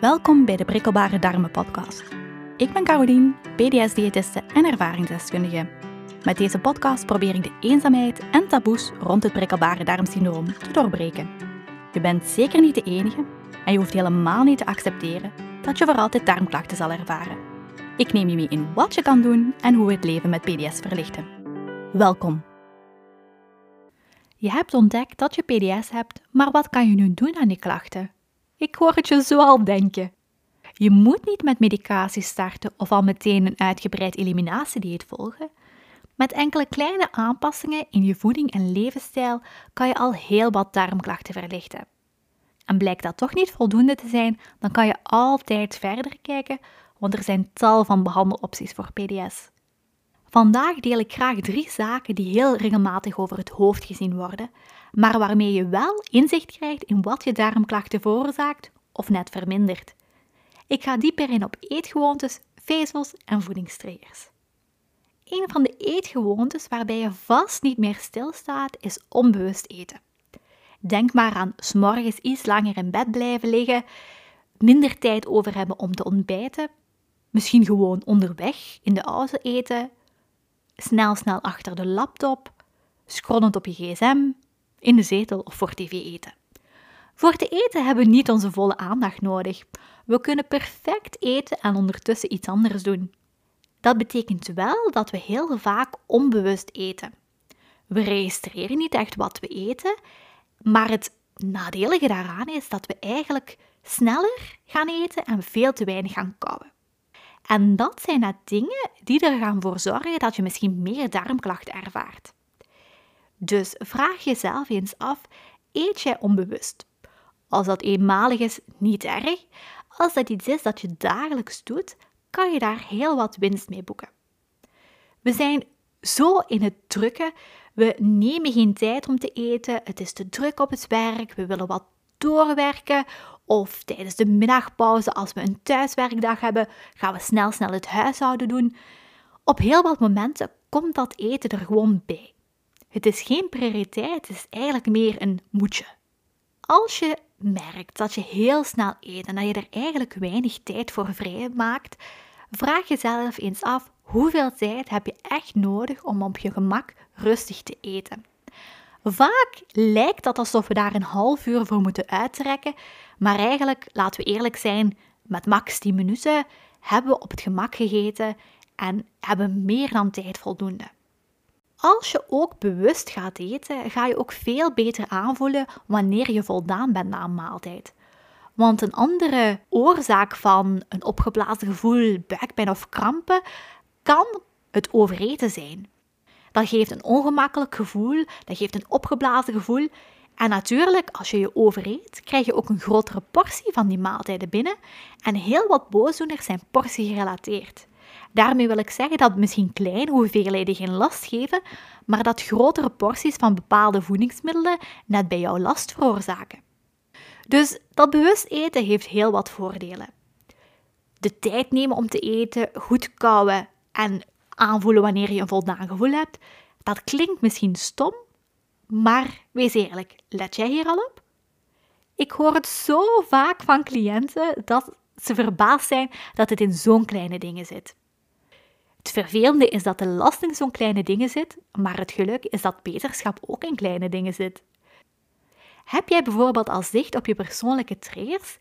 Welkom bij de Prikkelbare Darmen podcast. Ik ben Carolien, PDS-diëtiste en ervaringsdeskundige. Met deze podcast probeer ik de eenzaamheid en taboes rond het prikkelbare darmsyndroom te doorbreken. Je bent zeker niet de enige en je hoeft helemaal niet te accepteren dat je voor altijd darmklachten zal ervaren. Ik neem je mee in wat je kan doen en hoe we het leven met PDS verlichten. Welkom! Je hebt ontdekt dat je PDS hebt, maar wat kan je nu doen aan die klachten? Ik hoor het je zo al denken. Je moet niet met medicatie starten of al meteen een uitgebreid eliminatiedieet volgen. Met enkele kleine aanpassingen in je voeding en levensstijl kan je al heel wat darmklachten verlichten. En blijkt dat toch niet voldoende te zijn, dan kan je altijd verder kijken, want er zijn tal van behandelopties voor PDS. Vandaag deel ik graag drie zaken die heel regelmatig over het hoofd gezien worden, maar waarmee je wel inzicht krijgt in wat je darmklachten veroorzaakt of net vermindert. Ik ga dieper in op eetgewoontes, vezels en voedingstriggers. Een van de eetgewoontes waarbij je vast niet meer stilstaat is onbewust eten. Denk maar aan s'morgens iets langer in bed blijven liggen, minder tijd over hebben om te ontbijten, misschien gewoon onderweg in de auto eten, snel snel achter de laptop, scrollend op je gsm, in de zetel of voor tv eten. Voor te eten hebben we niet onze volle aandacht nodig. We kunnen perfect eten en ondertussen iets anders doen. Dat betekent wel dat we heel vaak onbewust eten. We registreren niet echt wat we eten, maar het nadelige daaraan is dat we eigenlijk sneller gaan eten en veel te weinig gaan kauwen. En dat zijn net dingen die er gaan voor zorgen dat je misschien meer darmklachten ervaart. Dus vraag jezelf eens af: eet jij onbewust? Als dat eenmalig is, niet erg. Als dat iets is dat je dagelijks doet, kan je daar heel wat winst mee boeken. We zijn zo in het drukken, we nemen geen tijd om te eten, het is te druk op het werk, we willen wat doorwerken of tijdens de middagpauze als we een thuiswerkdag hebben, gaan we snel snel het huishouden doen. Op heel wat momenten komt dat eten er gewoon bij. Het is geen prioriteit, het is eigenlijk meer een moetje. Als je merkt dat je heel snel eet en dat je er eigenlijk weinig tijd voor vrij maakt, vraag jezelf eens af hoeveel tijd heb je echt nodig om op je gemak rustig te eten. Vaak lijkt dat alsof we daar een half uur voor moeten uittrekken, maar eigenlijk, laten we eerlijk zijn, met max 10 minuten hebben we op het gemak gegeten en hebben meer dan tijd voldoende. Als je ook bewust gaat eten, ga je ook veel beter aanvoelen wanneer je voldaan bent na een maaltijd. Want een andere oorzaak van een opgeblazen gevoel, buikpijn of krampen kan het overeten zijn. Dat geeft een ongemakkelijk gevoel, dat geeft een opgeblazen gevoel. En natuurlijk, als je je overeet, krijg je ook een grotere portie van die maaltijden binnen. En heel wat boosdoeners zijn portie gerelateerd. Daarmee wil ik zeggen dat misschien kleine hoeveelheden geen last geven, maar dat grotere porties van bepaalde voedingsmiddelen net bij jou last veroorzaken. Dus dat bewust eten heeft heel wat voordelen. De tijd nemen om te eten, goed kouwen en aanvoelen wanneer je een voldaan gevoel hebt, dat klinkt misschien stom, maar wees eerlijk, let jij hier al op? Ik hoor het zo vaak van cliënten dat ze verbaasd zijn dat het in zo'n kleine dingen zit. Het vervelende is dat de last in zo'n kleine dingen zit, maar het geluk is dat beterschap ook in kleine dingen zit. Heb jij bijvoorbeeld al zicht op je persoonlijke triggers?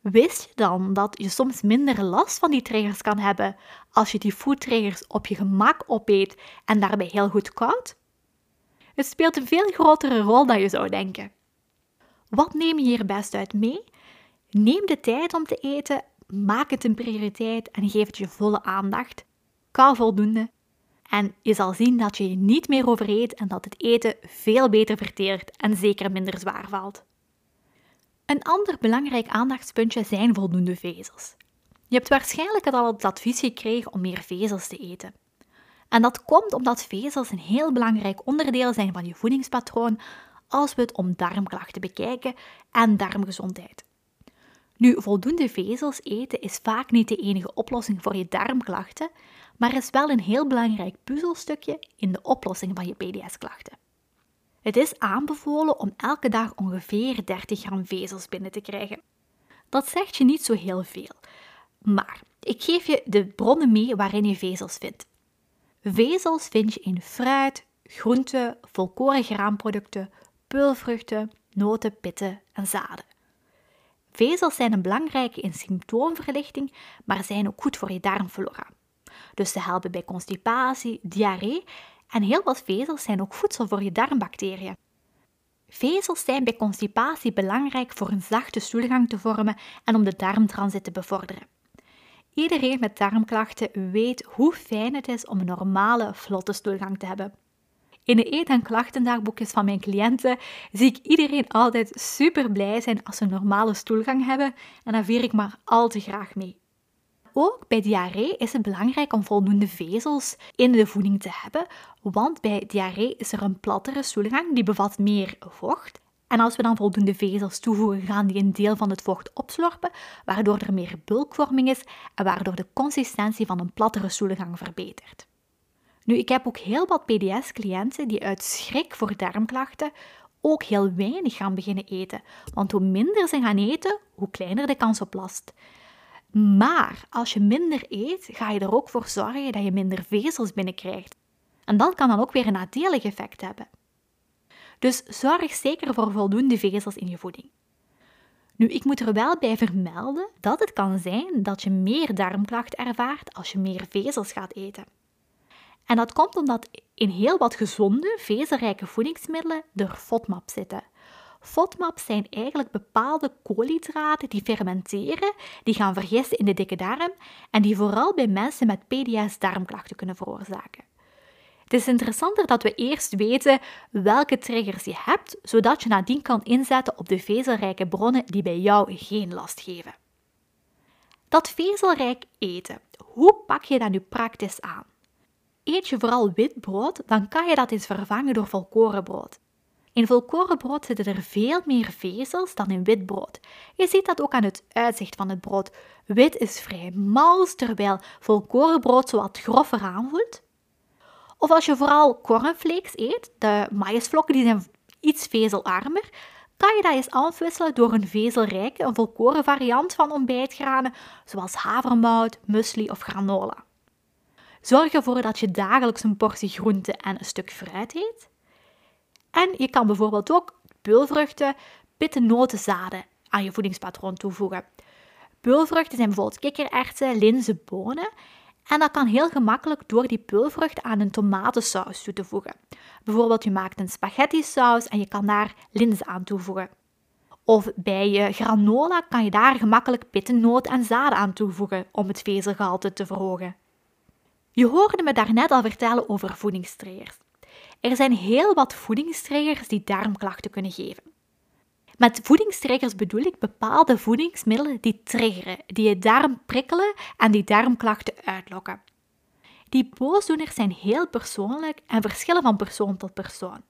Wist je dan dat je soms minder last van die triggers kan hebben als je die food triggers op je gemak opeet en daarbij heel goed koudt? Het speelt een veel grotere rol dan je zou denken. Wat neem je hier best uit mee? Neem de tijd om te eten, maak het een prioriteit en geef het je volle aandacht. Kou voldoende. En je zal zien dat je je niet meer overeet en dat het eten veel beter verteert en zeker minder zwaar valt. Een ander belangrijk aandachtspuntje zijn voldoende vezels. Je hebt waarschijnlijk al het advies gekregen om meer vezels te eten. En dat komt omdat vezels een heel belangrijk onderdeel zijn van je voedingspatroon als we het om darmklachten bekijken en darmgezondheid. Nu, voldoende vezels eten is vaak niet de enige oplossing voor je darmklachten, maar is wel een heel belangrijk puzzelstukje in de oplossing van je PDS-klachten. Het is aanbevolen om elke dag ongeveer 30 gram vezels binnen te krijgen. Dat zegt je niet zo heel veel. Maar ik geef je de bronnen mee waarin je vezels vindt. Vezels vind je in fruit, groenten, volkoren graanproducten, peulvruchten, noten, pitten en zaden. Vezels zijn een belangrijke in symptoomverlichting, maar zijn ook goed voor je darmflora. Dus ze helpen bij constipatie, diarree en heel wat vezels zijn ook voedsel voor je darmbacteriën. Vezels zijn bij constipatie belangrijk voor een zachte stoelgang te vormen en om de darmtransit te bevorderen. Iedereen met darmklachten weet hoe fijn het is om een normale, vlotte stoelgang te hebben. In de eet- en klachtendagboekjes van mijn cliënten zie ik iedereen altijd super blij zijn als ze een normale stoelgang hebben en daar vier ik maar al te graag mee. Ook bij diarree is het belangrijk om voldoende vezels in de voeding te hebben, want bij diarree is er een plattere stoelgang die bevat meer vocht. En als we dan voldoende vezels toevoegen, gaan die een deel van het vocht opslorpen, waardoor er meer bulkvorming is en waardoor de consistentie van een plattere stoelgang verbetert. Nu, ik heb ook heel wat PDS-cliënten die uit schrik voor darmklachten ook heel weinig gaan beginnen eten. Want hoe minder ze gaan eten, hoe kleiner de kans op last. Maar als je minder eet, ga je er ook voor zorgen dat je minder vezels binnenkrijgt. En dat kan dan ook weer een nadelig effect hebben. Dus zorg zeker voor voldoende vezels in je voeding. Nu, ik moet er wel bij vermelden dat het kan zijn dat je meer darmklachten ervaart als je meer vezels gaat eten. En dat komt omdat in heel wat gezonde, vezelrijke voedingsmiddelen er FODMAP zitten. FODMAPs zijn eigenlijk bepaalde koolhydraten die fermenteren, die gaan vergisten in de dikke darm en die vooral bij mensen met PDS darmklachten kunnen veroorzaken. Het is interessanter dat we eerst weten welke triggers je hebt, zodat je nadien kan inzetten op de vezelrijke bronnen die bij jou geen last geven. Dat vezelrijk eten, hoe pak je dat nu praktisch aan? Eet je vooral wit brood, dan kan je dat eens vervangen door volkorenbrood. In volkorenbrood zitten er veel meer vezels dan in wit brood. Je ziet dat ook aan het uitzicht van het brood. Wit is vrij mals, terwijl volkorenbrood zo wat grover aanvoelt. Of als je vooral cornflakes eet, de maïsvlokken die zijn iets vezelarmer, kan je dat eens afwisselen door een vezelrijke, een volkoren variant van ontbijtgranen, zoals havermout, muesli of granola. Zorg ervoor dat je dagelijks een portie groente en een stuk fruit eet. En je kan bijvoorbeeld ook peulvruchten, notenzaden aan je voedingspatroon toevoegen. Peulvruchten zijn bijvoorbeeld kikkererwten, linzen, bonen. En dat kan heel gemakkelijk door die peulvrucht aan een tomatensaus toe te voegen. Bijvoorbeeld je maakt een spaghetti saus en je kan daar linzen aan toevoegen. Of bij je granola kan je daar gemakkelijk pittennoot en zaden aan toevoegen om het vezelgehalte te verhogen. Je hoorde me daarnet al vertellen over voedingstriggers. Er zijn heel wat voedingstriggers die darmklachten kunnen geven. Met voedingstriggers bedoel ik bepaalde voedingsmiddelen die triggeren, die je darm prikkelen en die darmklachten uitlokken. Die boosdoeners zijn heel persoonlijk en verschillen van persoon tot persoon.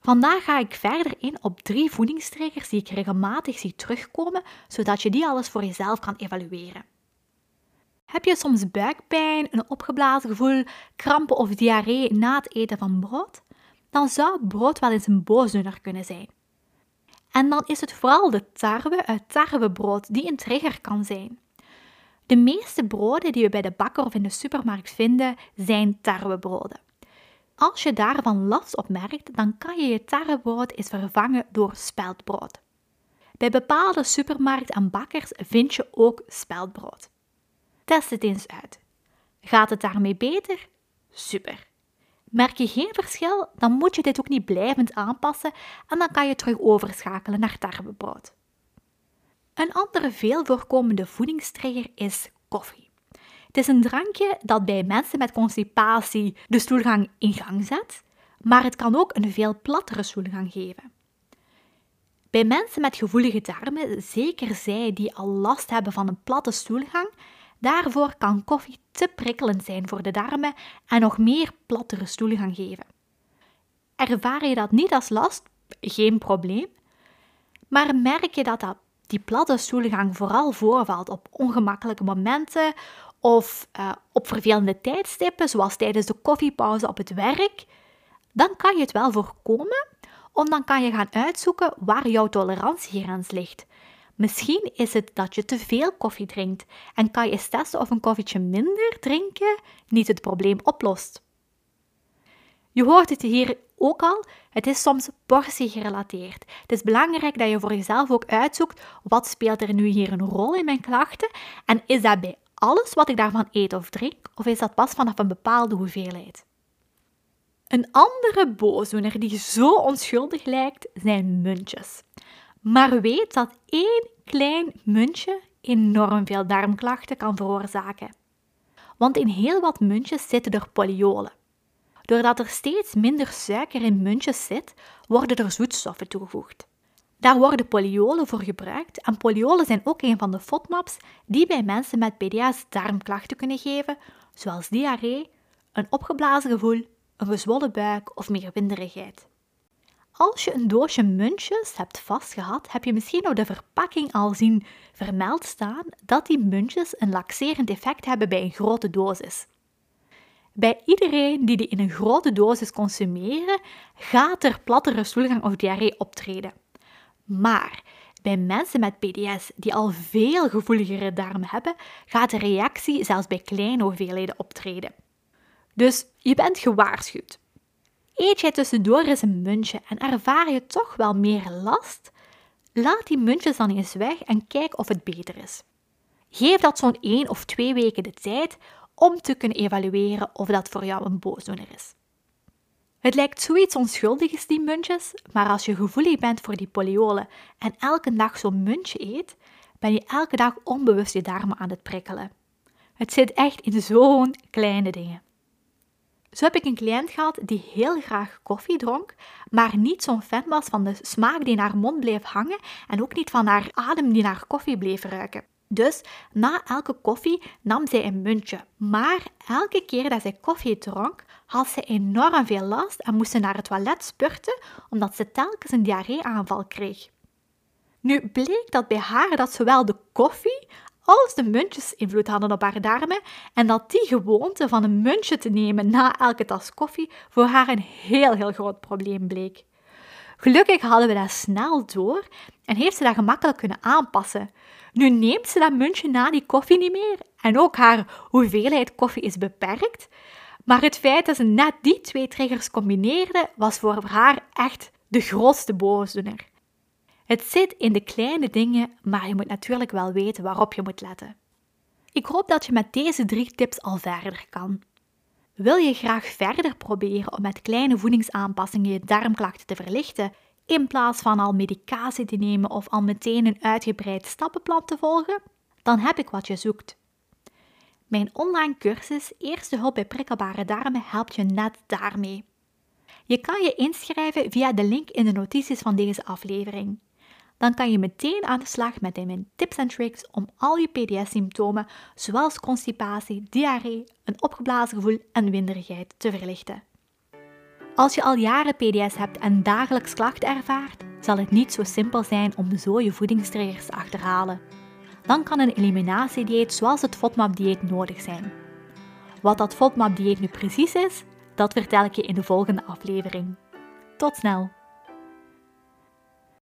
Vandaag ga ik verder in op drie voedingstriggers die ik regelmatig zie terugkomen, zodat je die alles voor jezelf kan evalueren. Heb je soms buikpijn, een opgeblazen gevoel, krampen of diarree na het eten van brood? Dan zou brood wel eens een boosdoener kunnen zijn. En dan is het vooral de tarwe uit tarwebrood die een trigger kan zijn. De meeste broden die we bij de bakker of in de supermarkt vinden, zijn tarwebroden. Als je daarvan last op merkt, dan kan je je tarwebrood eens vervangen door speldbrood. Bij bepaalde supermarkt en bakkers vind je ook speldbrood. Test het eens uit. Gaat het daarmee beter? Super. Merk je geen verschil, dan moet je dit ook niet blijvend aanpassen en dan kan je terug overschakelen naar tarwebrood. Een andere veel voorkomende voedingstrigger is koffie. Het is een drankje dat bij mensen met constipatie de stoelgang in gang zet, maar het kan ook een veel plattere stoelgang geven. Bij mensen met gevoelige darmen, zeker zij die al last hebben van een platte stoelgang, Daarvoor kan koffie te prikkelend zijn voor de darmen en nog meer plattere stoelen gaan geven. Ervaar je dat niet als last? Geen probleem. Maar merk je dat, dat die platte stoelgang vooral voorvalt op ongemakkelijke momenten of uh, op vervelende tijdstippen, zoals tijdens de koffiepauze op het werk, dan kan je het wel voorkomen, om dan kan je gaan uitzoeken waar jouw tolerantiegrens ligt. Misschien is het dat je te veel koffie drinkt en kan je eens testen of een koffietje minder drinken niet het probleem oplost. Je hoort het hier ook al, het is soms portie gerelateerd. Het is belangrijk dat je voor jezelf ook uitzoekt wat speelt er nu hier een rol in mijn klachten en is dat bij alles wat ik daarvan eet of drink of is dat pas vanaf een bepaalde hoeveelheid? Een andere boosdoener die zo onschuldig lijkt zijn muntjes. Maar weet dat één klein muntje enorm veel darmklachten kan veroorzaken. Want in heel wat muntjes zitten er polyolen. Doordat er steeds minder suiker in muntjes zit, worden er zoetstoffen toegevoegd. Daar worden polyolen voor gebruikt en polyolen zijn ook een van de FODMAPs die bij mensen met PDA's darmklachten kunnen geven, zoals diarree, een opgeblazen gevoel, een gezwollen buik of meer winderigheid. Als je een doosje muntjes hebt vastgehad, heb je misschien op de verpakking al zien vermeld staan dat die muntjes een laxerend effect hebben bij een grote dosis. Bij iedereen die die in een grote dosis consumeren, gaat er plattere stoelgang of diarree optreden. Maar bij mensen met PDS die al veel gevoeligere darmen hebben, gaat de reactie zelfs bij kleine hoeveelheden optreden. Dus je bent gewaarschuwd. Eet jij tussendoor eens een muntje en ervaar je toch wel meer last? Laat die muntjes dan eens weg en kijk of het beter is. Geef dat zo'n 1 of 2 weken de tijd om te kunnen evalueren of dat voor jou een boosdoener is. Het lijkt zoiets onschuldigs, die muntjes, maar als je gevoelig bent voor die poliolen en elke dag zo'n muntje eet, ben je elke dag onbewust je darmen aan het prikkelen. Het zit echt in zo'n kleine dingen. Zo heb ik een cliënt gehad die heel graag koffie dronk, maar niet zo'n fan was van de smaak die in haar mond bleef hangen en ook niet van haar adem die naar koffie bleef ruiken. Dus na elke koffie nam zij een muntje. Maar elke keer dat zij koffie dronk, had ze enorm veel last en moest ze naar het toilet spurten omdat ze telkens een diarreeaanval kreeg. Nu bleek dat bij haar dat zowel de koffie als de muntjes invloed hadden op haar darmen en dat die gewoonte van een muntje te nemen na elke tas koffie voor haar een heel heel groot probleem bleek. Gelukkig hadden we dat snel door en heeft ze dat gemakkelijk kunnen aanpassen. Nu neemt ze dat muntje na die koffie niet meer en ook haar hoeveelheid koffie is beperkt. Maar het feit dat ze net die twee triggers combineerde, was voor haar echt de grootste boosdoener. Het zit in de kleine dingen, maar je moet natuurlijk wel weten waarop je moet letten. Ik hoop dat je met deze drie tips al verder kan. Wil je graag verder proberen om met kleine voedingsaanpassingen je darmklachten te verlichten, in plaats van al medicatie te nemen of al meteen een uitgebreid stappenplan te volgen? Dan heb ik wat je zoekt. Mijn online cursus Eerste hulp bij prikkelbare darmen helpt je net daarmee. Je kan je inschrijven via de link in de notities van deze aflevering dan kan je meteen aan de slag met mijn tips en tricks om al je PDS-symptomen, zoals constipatie, diarree, een opgeblazen gevoel en winderigheid te verlichten. Als je al jaren PDS hebt en dagelijks klachten ervaart, zal het niet zo simpel zijn om zo je voedingstriggers te achterhalen. Dan kan een eliminatiedieet zoals het FODMAP-dieet nodig zijn. Wat dat FODMAP-dieet nu precies is, dat vertel ik je in de volgende aflevering. Tot snel!